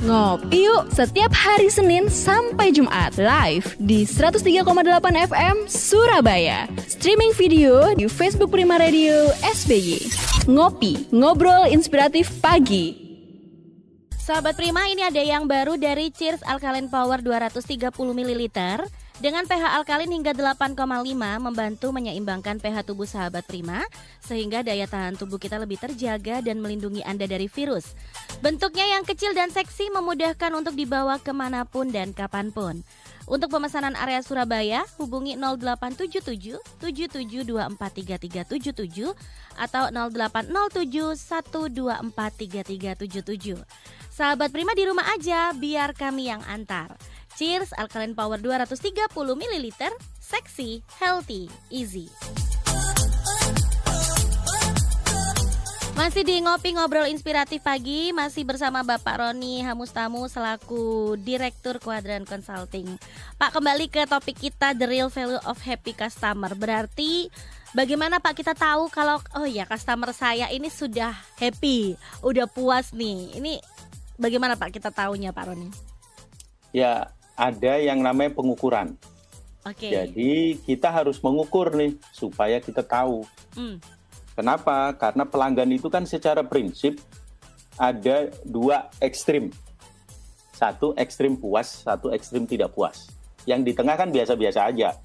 Ngopi yuk setiap hari Senin sampai Jumat live di 103,8 FM Surabaya. Streaming video di Facebook Prima Radio SBY. Ngopi, ngobrol inspiratif pagi. Sahabat Prima, ini ada yang baru dari Cheers Alkaline Power 230 ml dengan pH alkalin hingga 8,5 membantu menyeimbangkan pH tubuh sahabat prima sehingga daya tahan tubuh kita lebih terjaga dan melindungi Anda dari virus. Bentuknya yang kecil dan seksi memudahkan untuk dibawa ke mana pun dan kapan pun. Untuk pemesanan area Surabaya, hubungi 0877 77243377 atau 0807 1243377. Sahabat Prima di rumah aja, biar kami yang antar. Cheers Alkaline Power 230 ml, seksi, healthy, easy. Masih di ngopi ngobrol inspiratif pagi, masih bersama Bapak Roni Hamustamu selaku Direktur Kuadran Consulting. Pak kembali ke topik kita the real value of happy customer. Berarti bagaimana Pak kita tahu kalau oh ya customer saya ini sudah happy, udah puas nih. Ini bagaimana Pak kita tahunya Pak Roni? Ya, ada yang namanya pengukuran. Oke. Jadi kita harus mengukur nih supaya kita tahu. Hmm. Kenapa? Karena pelanggan itu kan secara prinsip ada dua ekstrim. Satu ekstrim puas, satu ekstrim tidak puas. Yang di tengah kan biasa-biasa aja.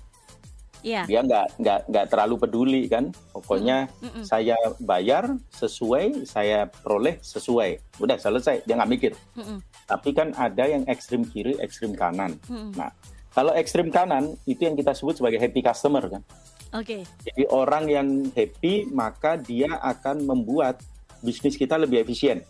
Iya. Dia nggak nggak nggak terlalu peduli kan. Pokoknya Mm-mm. saya bayar sesuai, saya peroleh sesuai. Udah selesai. Dia nggak mikir. Mm-mm. Tapi kan ada yang ekstrim kiri, ekstrim kanan. Mm-mm. Nah, kalau ekstrim kanan itu yang kita sebut sebagai happy customer kan. Oke. Jadi orang yang happy maka dia akan membuat bisnis kita lebih efisien.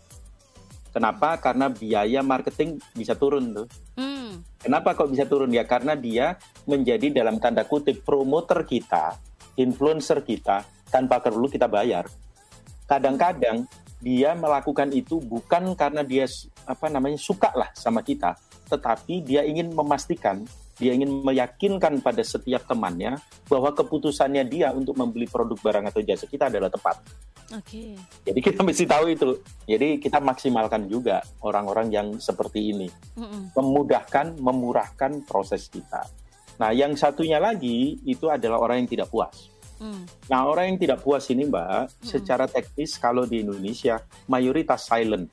Kenapa? Karena biaya marketing bisa turun tuh. Hmm. Kenapa kok bisa turun ya? Karena dia menjadi dalam tanda kutip promoter kita, influencer kita tanpa perlu kita bayar. Kadang-kadang dia melakukan itu bukan karena dia apa namanya suka lah sama kita, tetapi dia ingin memastikan, dia ingin meyakinkan pada setiap temannya bahwa keputusannya dia untuk membeli produk barang atau jasa kita adalah tepat. Oke. Jadi kita mesti tahu itu. Jadi kita maksimalkan juga orang-orang yang seperti ini Mm-mm. memudahkan, memurahkan proses kita. Nah, yang satunya lagi itu adalah orang yang tidak puas. Mm. Nah, orang yang tidak puas ini, Mbak, secara teknis kalau di Indonesia mayoritas silent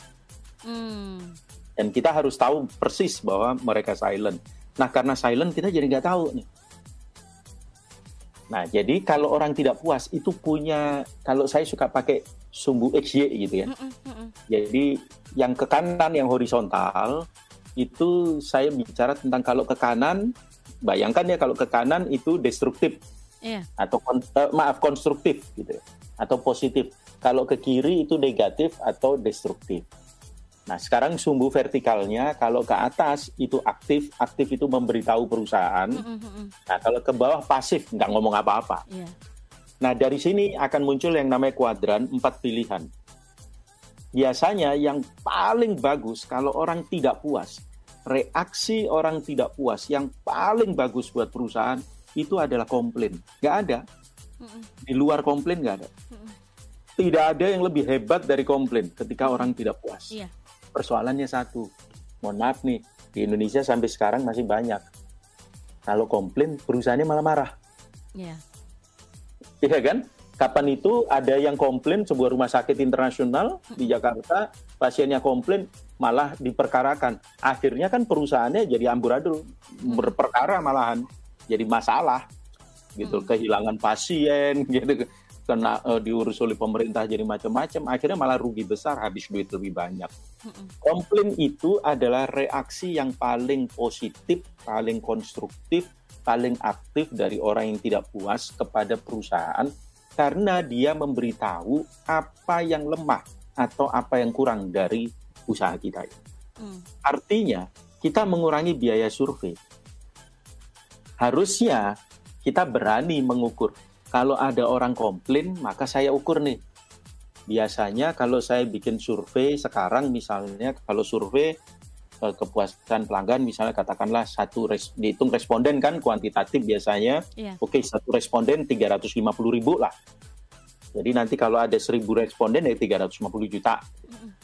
Mm. dan kita harus tahu persis bahwa mereka silent. Nah, karena silent kita jadi nggak tahu nih. Nah, jadi kalau orang tidak puas itu punya, kalau saya suka pakai sumbu XY gitu ya. Mm-mm. Mm-mm. Jadi yang ke kanan yang horizontal itu saya bicara tentang kalau ke kanan bayangkan ya kalau ke kanan itu destruktif Iya. atau kon- eh, maaf konstruktif gitu ya, atau positif. Kalau ke kiri itu negatif atau destruktif. Nah, sekarang sumbu vertikalnya kalau ke atas itu aktif, aktif itu memberitahu perusahaan. Nah, kalau ke bawah pasif, nggak ngomong apa-apa. Iya. Nah, dari sini akan muncul yang namanya kuadran empat pilihan. Biasanya yang paling bagus kalau orang tidak puas, reaksi orang tidak puas yang paling bagus buat perusahaan itu adalah komplain. Nggak ada. Di luar komplain nggak ada. Tidak ada yang lebih hebat dari komplain ketika orang tidak puas. Iya. Persoalannya satu. Mohon maaf nih, di Indonesia sampai sekarang masih banyak. Kalau komplain, perusahaannya malah marah. Iya. Iya kan? Kapan itu ada yang komplain sebuah rumah sakit internasional di Jakarta, pasiennya komplain malah diperkarakan. Akhirnya kan perusahaannya jadi amburadul, berperkara malahan, jadi masalah gitu, Hmm. kehilangan pasien gitu, kena eh, diurus oleh pemerintah jadi macam-macam. Akhirnya malah rugi besar, habis duit lebih banyak. Komplain itu adalah reaksi yang paling positif, paling konstruktif, paling aktif dari orang yang tidak puas kepada perusahaan karena dia memberitahu apa yang lemah atau apa yang kurang dari usaha kita. Mm. Artinya, kita mengurangi biaya survei. Harusnya kita berani mengukur. Kalau ada orang komplain, maka saya ukur nih. Biasanya kalau saya bikin survei sekarang misalnya kalau survei eh, kepuasan pelanggan misalnya katakanlah satu res, dihitung responden kan kuantitatif biasanya Iya. oke satu responden 350 ribu lah jadi nanti kalau ada 1000 responden ya 350 juta.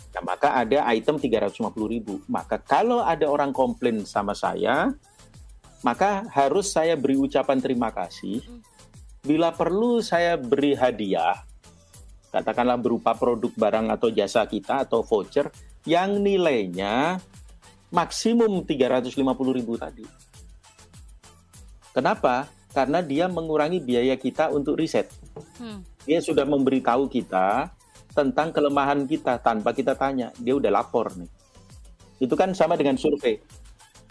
Nah, maka ada item 350 ribu. Maka kalau ada orang komplain sama saya, maka harus saya beri ucapan terima kasih. Bila perlu saya beri hadiah, katakanlah berupa produk barang atau jasa kita atau voucher yang nilainya maksimum 350 ribu tadi. Kenapa? Karena dia mengurangi biaya kita untuk riset. Hmm. Dia sudah memberitahu kita tentang kelemahan kita tanpa kita tanya. Dia udah lapor nih. Itu kan sama dengan survei.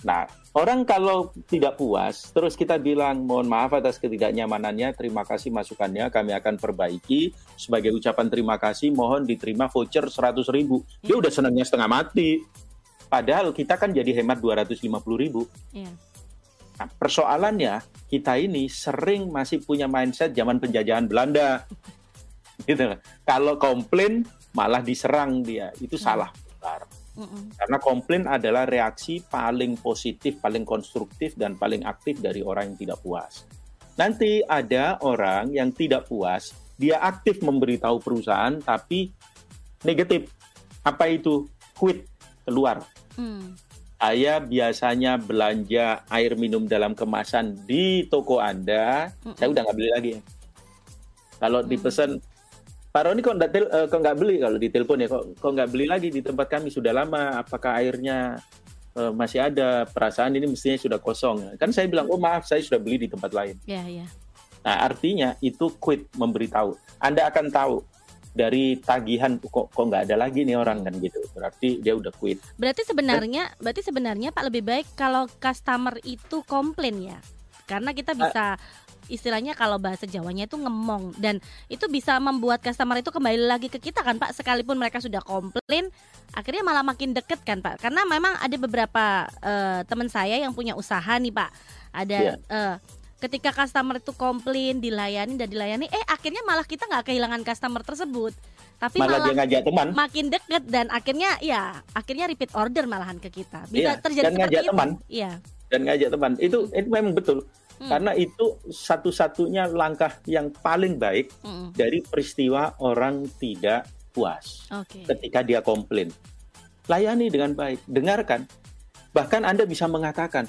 Nah, orang kalau tidak puas, terus kita bilang, mohon maaf atas ketidaknyamanannya, terima kasih masukannya, kami akan perbaiki. Sebagai ucapan terima kasih, mohon diterima voucher 100 ribu. Dia udah senangnya setengah mati. Padahal kita kan jadi hemat 250 ribu. Yeah. Nah, persoalannya, kita ini sering masih punya mindset zaman penjajahan Belanda. gitu. Kalau komplain, malah diserang dia. Itu salah besar. Karena komplain adalah reaksi paling positif, paling konstruktif, dan paling aktif dari orang yang tidak puas. Nanti ada orang yang tidak puas, dia aktif memberitahu perusahaan, tapi negatif. Apa itu? Quit, keluar. Hmm. Saya biasanya belanja air minum dalam kemasan di toko Anda, hmm. saya udah nggak beli lagi. Kalau hmm. dipesan Pak Roni kok nggak uh, kok nggak beli kalau di telepon ya? Kok kok nggak beli lagi di tempat kami? Sudah lama apakah airnya uh, masih ada? Perasaan ini mestinya sudah kosong. Kan saya bilang oh maaf saya sudah beli di tempat lain. Ya ya. Nah artinya itu quit memberitahu. Anda akan tahu dari tagihan kok kok nggak ada lagi nih orang? Kan gitu. Berarti dia udah quit. Berarti sebenarnya berarti sebenarnya Pak lebih baik kalau customer itu komplain ya? Karena kita bisa uh, istilahnya kalau bahasa Jawanya itu ngemong. Dan itu bisa membuat customer itu kembali lagi ke kita kan Pak? Sekalipun mereka sudah komplain akhirnya malah makin deket kan Pak? Karena memang ada beberapa uh, teman saya yang punya usaha nih Pak. Ada yeah. Iya. uh, ketika customer itu komplain dilayani dan dilayani eh akhirnya malah kita nggak kehilangan customer tersebut. Tapi malah, malah dia ngajak teman. makin deket dan akhirnya ya akhirnya repeat order malahan ke kita. Bisa iya, terjadi dan ngajak itu. teman. Iya. Dan ngajak teman. Itu itu memang betul hmm. karena itu satu-satunya langkah yang paling baik hmm. dari peristiwa orang tidak puas okay. ketika dia komplain. Layani dengan baik, dengarkan. Bahkan Anda bisa mengatakan,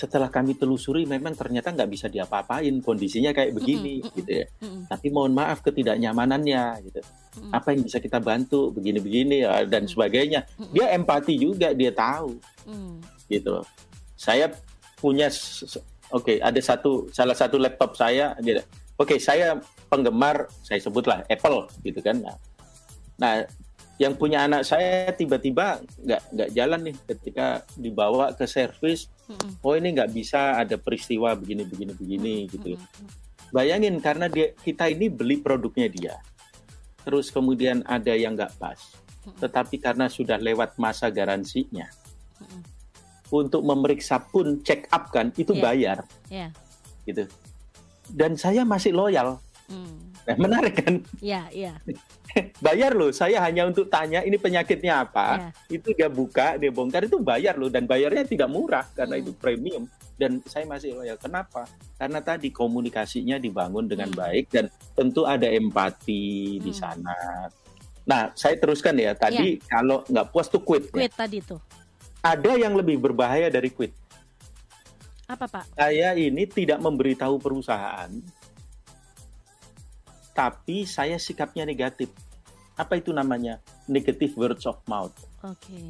setelah kami telusuri memang ternyata nggak bisa diapa-apain kondisinya kayak begini mm gitu ya. Mm Tapi mohon maaf ketidaknyamanannya gitu. Mm Apa yang bisa kita bantu begini-begini ya, dan sebagainya. Dia empati juga, dia tahu. Mm. Gitu. Saya punya Oke, okay, ada satu salah satu laptop saya. Oke, okay, saya penggemar, saya sebutlah Apple, gitu kan. Nah, nah yang punya anak saya tiba-tiba nggak nggak jalan nih ketika dibawa ke servis. Oh ini nggak bisa ada peristiwa begini begini begini gitu. Bayangin karena dia kita ini beli produknya dia, terus kemudian ada yang nggak pas. Tetapi karena sudah lewat masa garansinya, untuk memeriksa pun check up kan itu yeah. bayar, yeah. gitu. Dan saya masih loyal. Mm. Nah, menarik kan? Iya, yeah, iya. Yeah. bayar loh, saya hanya untuk tanya ini penyakitnya apa, yeah. itu dia buka, dia bongkar itu bayar loh dan bayarnya tidak murah karena mm. itu premium dan saya masih loyal. Kenapa? Karena tadi komunikasinya dibangun dengan mm. baik dan tentu ada empati mm. di hmm. sana. Nah, saya teruskan ya. Tadi yeah. kalau nggak puas tuh quit. Quit ya. tadi tuh ada yang lebih berbahaya dari quit. Apa Pak? Saya ini tidak memberitahu perusahaan, tapi saya sikapnya negatif. Apa itu namanya? Negative words of mouth. Oke. Okay.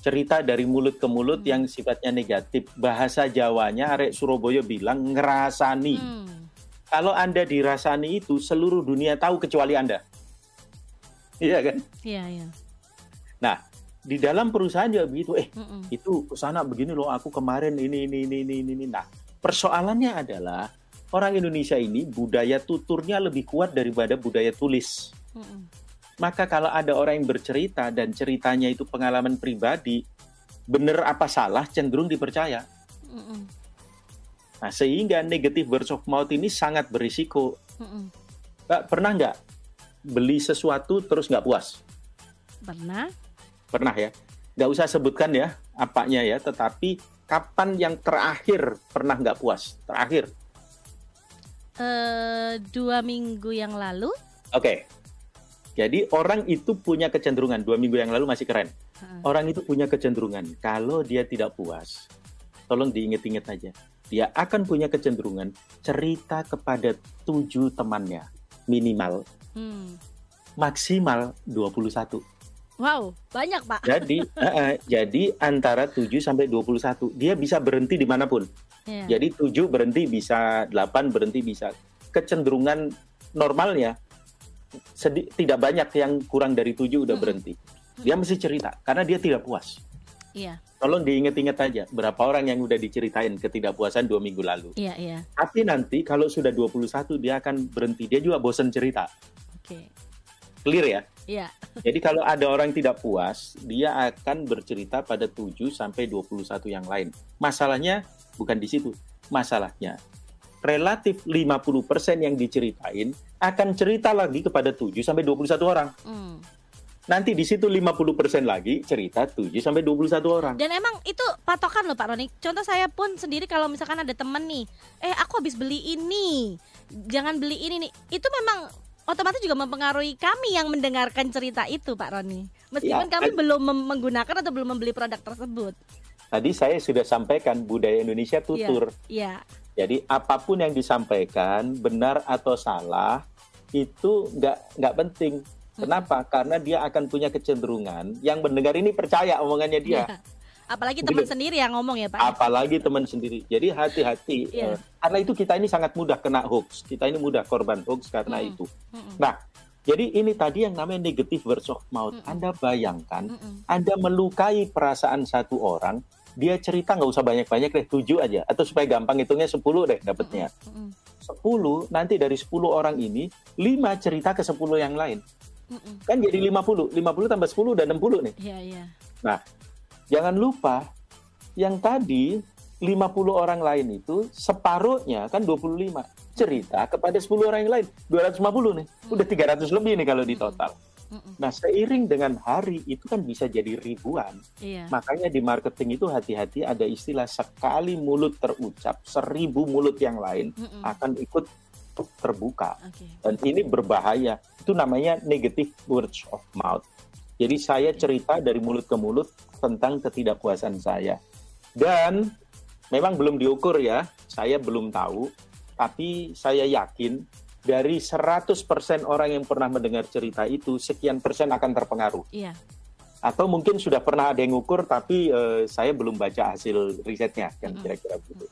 Cerita dari mulut ke mulut hmm. yang sifatnya negatif. Bahasa Jawanya Arek Surabaya bilang ngerasani. Hmm. Kalau Anda dirasani itu seluruh dunia tahu kecuali Anda. Iya kan? Iya, iya. Nah, di dalam perusahaan juga begitu eh mm -mm. itu ke sana begini loh aku kemarin ini ini ini ini ini nah persoalannya adalah orang Indonesia ini budaya tuturnya lebih kuat daripada budaya tulis mm -mm. maka kalau ada orang yang bercerita dan ceritanya itu pengalaman pribadi benar apa salah cenderung dipercaya mm -mm. nah sehingga negatif words of mouth ini sangat berisiko mm -mm. Mbak, pernah nggak beli sesuatu terus nggak puas pernah pernah ya nggak usah sebutkan ya apanya ya tetapi kapan yang terakhir pernah nggak puas terakhir uh, dua minggu yang lalu oke okay. Jadi orang itu punya kecenderungan dua minggu yang lalu masih keren. Orang itu punya kecenderungan kalau dia tidak puas, tolong diinget-inget aja. Dia akan punya kecenderungan cerita kepada tujuh temannya minimal, Hmm. maksimal 21. Wow, banyak Pak. Jadi, eh, eh, jadi antara 7 sampai 21. Dia bisa berhenti di mana pun. Iya. Jadi 7 berhenti bisa, 8 berhenti bisa. Kecenderungan normalnya sedi- tidak banyak yang kurang dari 7 udah Mm-mm. berhenti. Dia mesti cerita karena dia tidak puas. Iya, Tolong diinget-inget aja berapa orang yang udah diceritain ketidakpuasan dua minggu lalu. iya, iya. Tapi nanti kalau sudah 21 dia akan berhenti. Dia juga bosan cerita. Oke. Clear ya? Iya. Jadi kalau ada orang tidak puas, dia akan bercerita pada 7 sampai 21 yang lain. Masalahnya bukan di situ. Masalahnya relatif 50% yang diceritain akan cerita lagi kepada 7 sampai 21 orang. Hmm. Nanti di situ 50% lagi cerita 7 sampai 21 orang. Dan emang itu patokan loh Pak Roni. Contoh saya pun sendiri kalau misalkan ada temen nih, eh aku habis beli ini, jangan beli ini nih. Itu memang otomatis juga mempengaruhi kami yang mendengarkan cerita itu Pak Roni. Meskipun Ya, kami belum menggunakan atau belum membeli produk tersebut. Tadi saya sudah sampaikan budaya Indonesia tutur. Iya. Jadi apa pun yang disampaikan benar atau salah itu nggak nggak penting. Kenapa? Karena dia akan punya kecenderungan yang mendengar ini percaya omongannya dia. Iya. Apalagi teman sendiri yang ngomong ya Pak. Apalagi teman sendiri. Jadi hati-hati. Iya. eh, karena itu kita ini sangat mudah kena hoax. Kita ini mudah korban hoax karena Mm-mm. itu. Mm-mm. Nah, jadi ini tadi yang namanya negative words of mouth. Mm-mm. Anda bayangkan, Mm-mm. Anda melukai perasaan satu orang, dia cerita nggak usah banyak-banyak deh, tujuh aja. Atau supaya gampang hitungnya 10 deh dapatnya. Mm-mm. 10, nanti dari 10 orang ini, 5 cerita ke 10 yang lain. Mm-mm. Kan jadi 50. 50 tambah 10 udah 60 nih. Iya, iya. Jangan lupa, yang tadi 50 orang lain itu separuhnya kan 25 cerita kepada 10 orang yang lain. 250 nih udah 300 lebih nih kalau di total. Nah seiring dengan hari itu kan bisa jadi ribuan. Iya. makanya di marketing itu hati-hati ada istilah sekali mulut terucap seribu mulut yang lain Mm-mm. akan ikut terbuka. Oke. dan ini berbahaya. Itu namanya negative words of mouth jadi saya cerita dari mulut ke mulut tentang ketidakpuasan saya. Dan memang belum diukur ya saya belum tahu tapi saya yakin dari 100% orang yang pernah mendengar cerita itu sekian persen akan terpengaruh. Iya. atau mungkin sudah pernah ada yang ukur tapi eh, saya belum baca hasil risetnya yang kira-kira begitu.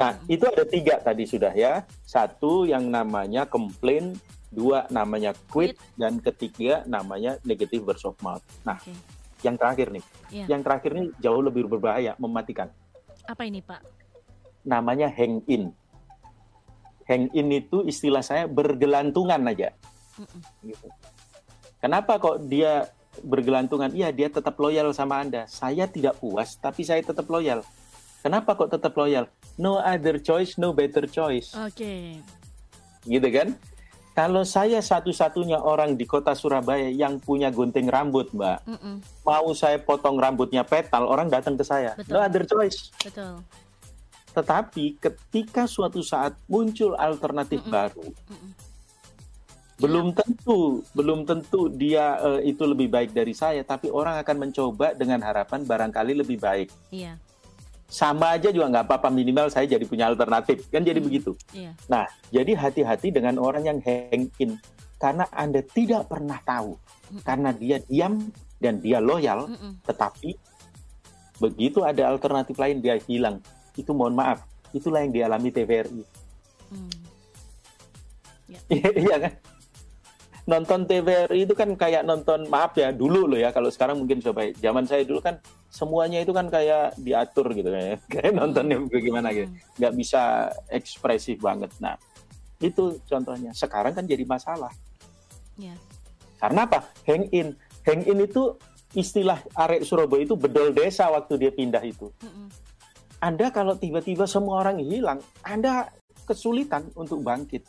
Nah itu ada tiga tadi sudah ya. Satu yang namanya complain, dua namanya quit, dan ketiga namanya negative words of mouth. Nah Oke. yang terakhir nih, Iya. yang terakhir nih jauh lebih berbahaya, mematikan. Apa ini Pak? Namanya hang in. Hang in itu istilah saya bergelantungan aja. Gitu. Kenapa kok dia bergelantungan? Iya, dia tetap loyal sama Anda. Saya tidak puas, tapi saya tetap loyal. Kenapa kok tetap loyal? No other choice, no better choice. Oke. Gitu kan? Kalau saya satu-satunya orang di kota Surabaya yang punya gunting rambut, Mbak, Mm-mm. mau saya potong rambutnya petal, orang datang ke saya. Betul. No other choice. Betul. Tetapi ketika suatu saat muncul alternatif Mm-mm. baru, Mm-mm. belum tentu belum tentu dia eh, itu lebih baik dari saya tapi orang akan mencoba dengan harapan barangkali lebih baik Iya. Sama aja juga nggak apa-apa minimal saya jadi punya alternatif kan jadi Hmm. begitu Iya. nah jadi hati-hati dengan orang yang hang in karena anda tidak pernah tahu Mm-mm. karena dia diam dan dia loyal Mm-mm. tetapi begitu ada alternatif lain dia hilang itu mohon maaf itulah yang dialami TVRI Mm. Iya kan? Nonton TVRI itu kan kayak nonton maaf ya dulu loh ya kalau sekarang mungkin coba zaman saya dulu kan semuanya itu kan kayak diatur gitu ya kayak nontonnya bagaimana gitu Mm. nggak bisa ekspresif banget nah itu contohnya sekarang kan jadi masalah Iya. karena apa hang in hang in itu istilah arek Surabaya itu bedol desa waktu dia pindah itu. Anda kalau tiba-tiba semua orang hilang Anda kesulitan untuk bangkit.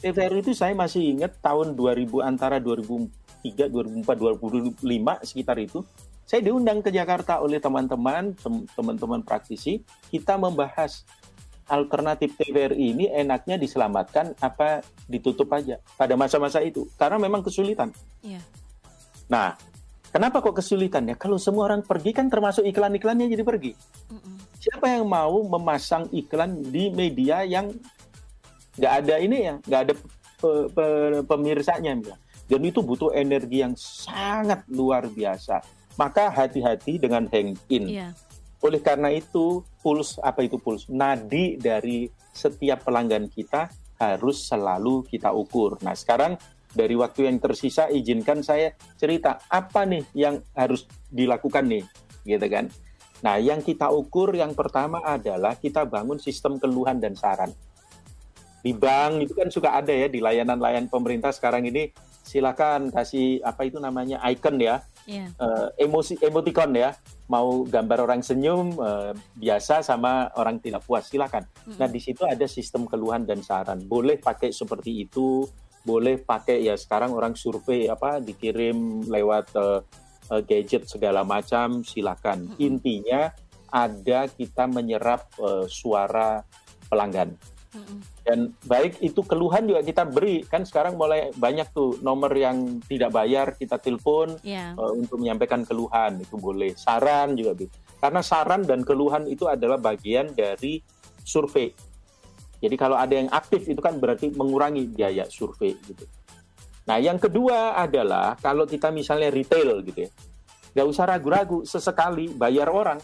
TVRI itu saya masih ingat tahun 2000 antara 2003, 2004, 2005 sekitar itu. Saya diundang ke Jakarta oleh teman-teman, tem- teman-teman praktisi. Kita membahas alternatif TVRI ini enaknya diselamatkan apa ditutup aja pada masa-masa itu karena memang kesulitan. Iya. Nah, kenapa kok kesulitan ya? Kalau semua orang pergi kan termasuk iklan-iklannya jadi pergi. Mm-mm. Siapa yang mau memasang iklan di media yang nggak ada ini ya, nggak ada pe- pe- pemirsanya misalnya. Dan itu butuh energi yang sangat luar biasa. Maka hati-hati dengan hang in. Iya. Oleh karena itu, puls apa itu puls? Nadi dari setiap pelanggan kita harus selalu kita ukur. Nah, sekarang dari waktu yang tersisa izinkan saya cerita apa nih yang harus dilakukan nih, gitu kan? Nah, yang kita ukur yang pertama adalah kita bangun sistem keluhan dan saran. Di bank itu kan suka ada ya di layanan-layanan pemerintah sekarang ini silakan kasih apa itu namanya icon ya Iya. eh, emosi emoticon ya mau gambar orang senyum eh, biasa sama orang tidak puas silakan Mm-mm. nah di situ ada sistem keluhan dan saran boleh pakai seperti itu boleh pakai ya sekarang orang survei apa dikirim lewat eh, eh, gadget segala macam silakan Mm-mm. intinya ada kita menyerap eh, suara pelanggan Mm-mm. Dan baik itu keluhan juga kita beri. Kan sekarang mulai banyak tuh nomor yang tidak bayar kita telepon Iya. uh, untuk menyampaikan keluhan. Itu boleh. Saran juga bisa karena saran dan keluhan itu adalah bagian dari survei. Jadi kalau ada yang aktif itu kan berarti mengurangi biaya survei gitu. Nah yang kedua adalah kalau kita misalnya retail gitu ya. Nggak usah ragu-ragu sesekali bayar orang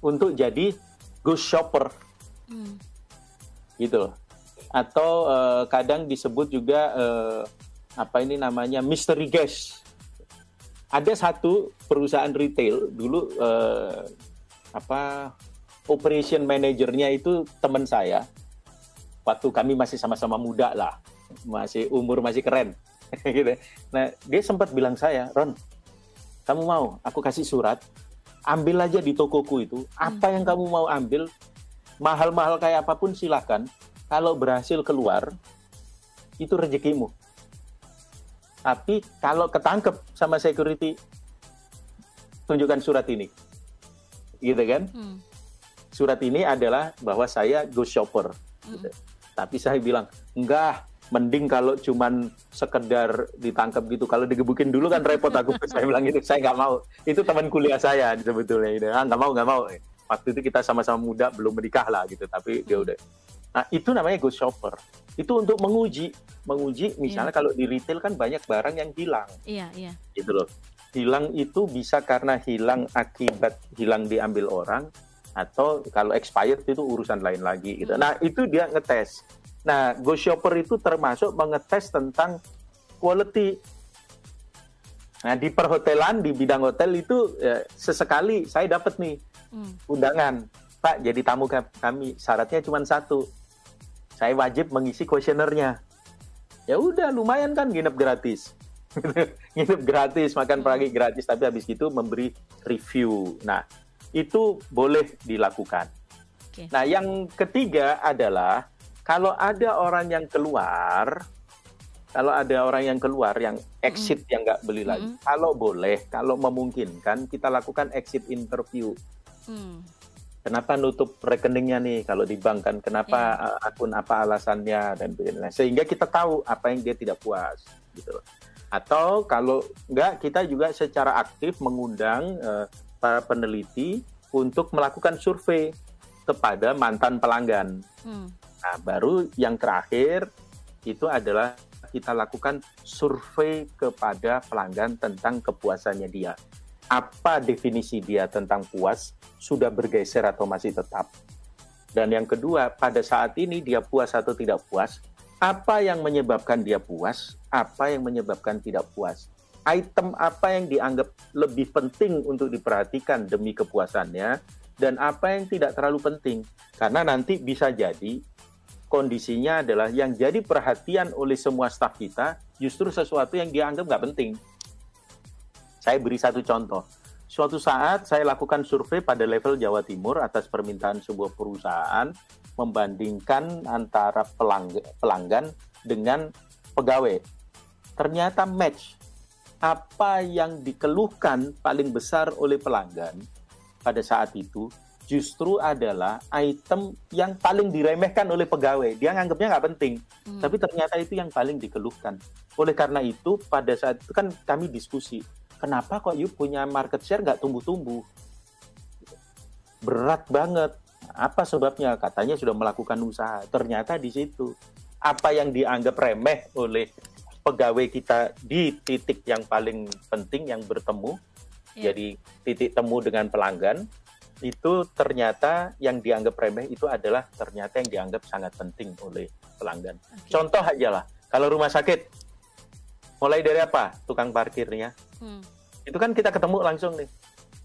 untuk jadi ghost shopper. Mm. Gitu atau eh, kadang disebut juga eh, apa ini namanya mystery guest. Ada satu perusahaan retail dulu eh, apa operation manajernya itu teman saya. Waktu kami masih sama-sama muda lah. Masih umur masih keren. Gitu. Nah dia sempat bilang saya Ron kamu mau? Aku kasih surat. Ambil aja di tokoku itu. Apa yang kamu mau ambil mahal-mahal kayak apa pun silahkan kalau berhasil keluar itu rezekimu. Tapi kalau ketangkep sama security tunjukkan surat ini. Gitu kan? Mm. surat ini adalah bahwa saya ghost shopper. Gitu. tapi saya bilang enggak mending kalau cuman sekedar ditangkap gitu. Kalau digebukin dulu kan repot aku. Saya bilang gitu. Saya nggak mau. Itu teman kuliah saya sebetulnya gitu. ah, nggak mau nggak mau waktu itu kita sama-sama muda belum menikah lah gitu tapi dia udah nah itu namanya ghost shopper itu untuk menguji menguji misalnya kalau di retail kan banyak barang yang hilang Iya, iya. gitu loh. Hilang itu bisa karena hilang akibat hilang diambil orang atau kalau expired itu urusan lain lagi gitu. Nah, itu dia ngetes. Nah, Go Shopper itu termasuk mengetes tentang quality. Nah, di perhotelan di bidang hotel itu ya, sesekali saya dapat nih Mm. undangan. Pak, jadi tamu ka- kami syaratnya cuma satu. Saya wajib mengisi kuesionernya. Ya udah, lumayan kan nginep gratis. nginep gratis, makan pagi gratis, tapi habis itu memberi review. Nah, itu boleh dilakukan. Oke. Nah, yang ketiga adalah kalau ada orang yang keluar, kalau ada orang yang keluar yang exit yang nggak beli lagi, Mm-mm. kalau boleh, kalau memungkinkan, kita lakukan exit interview. Mm. Kenapa nutup rekeningnya nih kalau di bank kan? Kenapa uh, akun apa alasannya dan begini. Sehingga kita tahu apa yang dia tidak puas gitu. Atau kalau enggak kita juga secara aktif mengundang uh, para peneliti untuk melakukan survei kepada mantan pelanggan. Mm. Nah, baru yang terakhir itu adalah kita lakukan survei kepada pelanggan tentang kepuasannya dia. Apa definisi dia tentang puas? Sudah bergeser atau masih tetap? Dan yang kedua, pada saat ini dia puas atau tidak puas? Apa yang menyebabkan dia puas? Apa yang menyebabkan tidak puas? Item apa yang dianggap lebih penting untuk diperhatikan demi kepuasannya? Dan apa yang tidak terlalu penting? Karena nanti bisa jadi kondisinya adalah yang jadi perhatian oleh semua staf kita justru sesuatu yang dia anggap nggak penting. Saya beri satu contoh. Suatu saat saya lakukan survei pada level Jawa Timur atas permintaan sebuah perusahaan membandingkan antara pelanggan, pelanggan dengan pegawai. Ternyata match. Apa yang dikeluhkan paling besar oleh pelanggan pada saat itu justru adalah item yang paling diremehkan oleh pegawai. Dia nganggapnya nggak penting, hmm. tapi ternyata itu yang paling dikeluhkan. Oleh karena itu, pada saat itu kan kami diskusi, kenapa kok yuk punya market share nggak tumbuh-tumbuh? Berat banget. Apa sebabnya? Katanya sudah melakukan usaha. Ternyata di situ apa yang dianggap remeh oleh pegawai kita di titik yang paling penting yang bertemu, yeah. jadi titik temu dengan pelanggan, itu ternyata yang dianggap remeh itu adalah ternyata yang dianggap sangat penting oleh pelanggan. Okay. Contoh aja lah, kalau rumah sakit, mulai dari apa? Tukang parkirnya. Hmm. Itu kan kita ketemu langsung nih.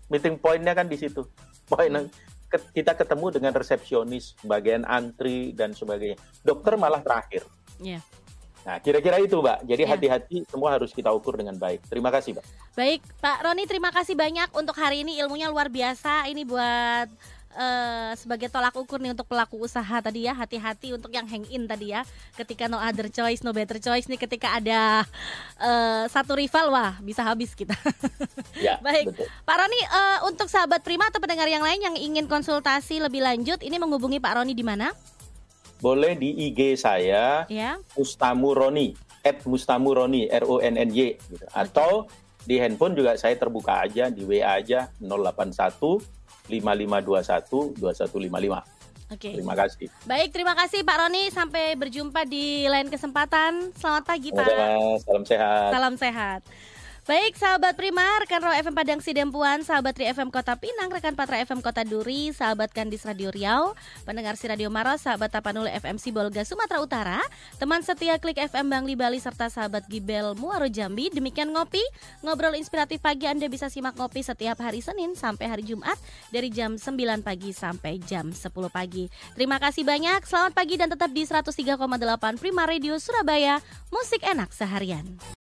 Meeting pointnya kan di situ. Poin hmm. kita ketemu dengan resepsionis, bagian antri dan sebagainya. Dokter malah terakhir. Yeah. Nah, kira-kira itu, Mbak. Jadi ya. hati-hati yeah. semua harus kita ukur dengan baik. Terima kasih, Mbak. Baik, Pak Roni, terima kasih banyak untuk hari ini ilmunya luar biasa. Ini buat uh, sebagai tolak ukur nih untuk pelaku usaha tadi ya. Hati-hati untuk yang hang in tadi ya. Ketika no other choice, no better choice nih ketika ada uh, satu rival wah, bisa habis kita. ya, Baik. Betul. Pak Roni, uh, untuk sahabat Prima atau pendengar yang lain yang ingin konsultasi lebih lanjut, ini menghubungi Pak Roni di mana? Boleh di IG saya ya. Mustamu Roni at Mustamu Roni R O N N Y gitu. atau di handphone juga saya terbuka aja di WA aja 081 5521 2155. Oke. Terima kasih. Baik, terima kasih Pak Roni. Sampai berjumpa di lain kesempatan. Selamat pagi Pak. Salam sehat. Salam sehat. Baik, sahabat Prima, rekan Ro FM Padang Sidempuan, sahabat Tri FM Kota Pinang, rekan Patra FM Kota Duri, sahabat Kandis Radio Riau, pendengar si Radio Maros, sahabat Tapanuli FM Sibolga Sumatera Utara, teman setia Klik FM Bangli Bali serta sahabat Gibel Muaro Jambi. Demikian ngopi, ngobrol inspiratif pagi Anda bisa simak ngopi setiap hari Senin sampai hari Jumat dari jam 9 pagi sampai jam 10 pagi. Terima kasih banyak. Selamat pagi dan tetap di 103,8 Prima Radio Surabaya. Musik enak seharian.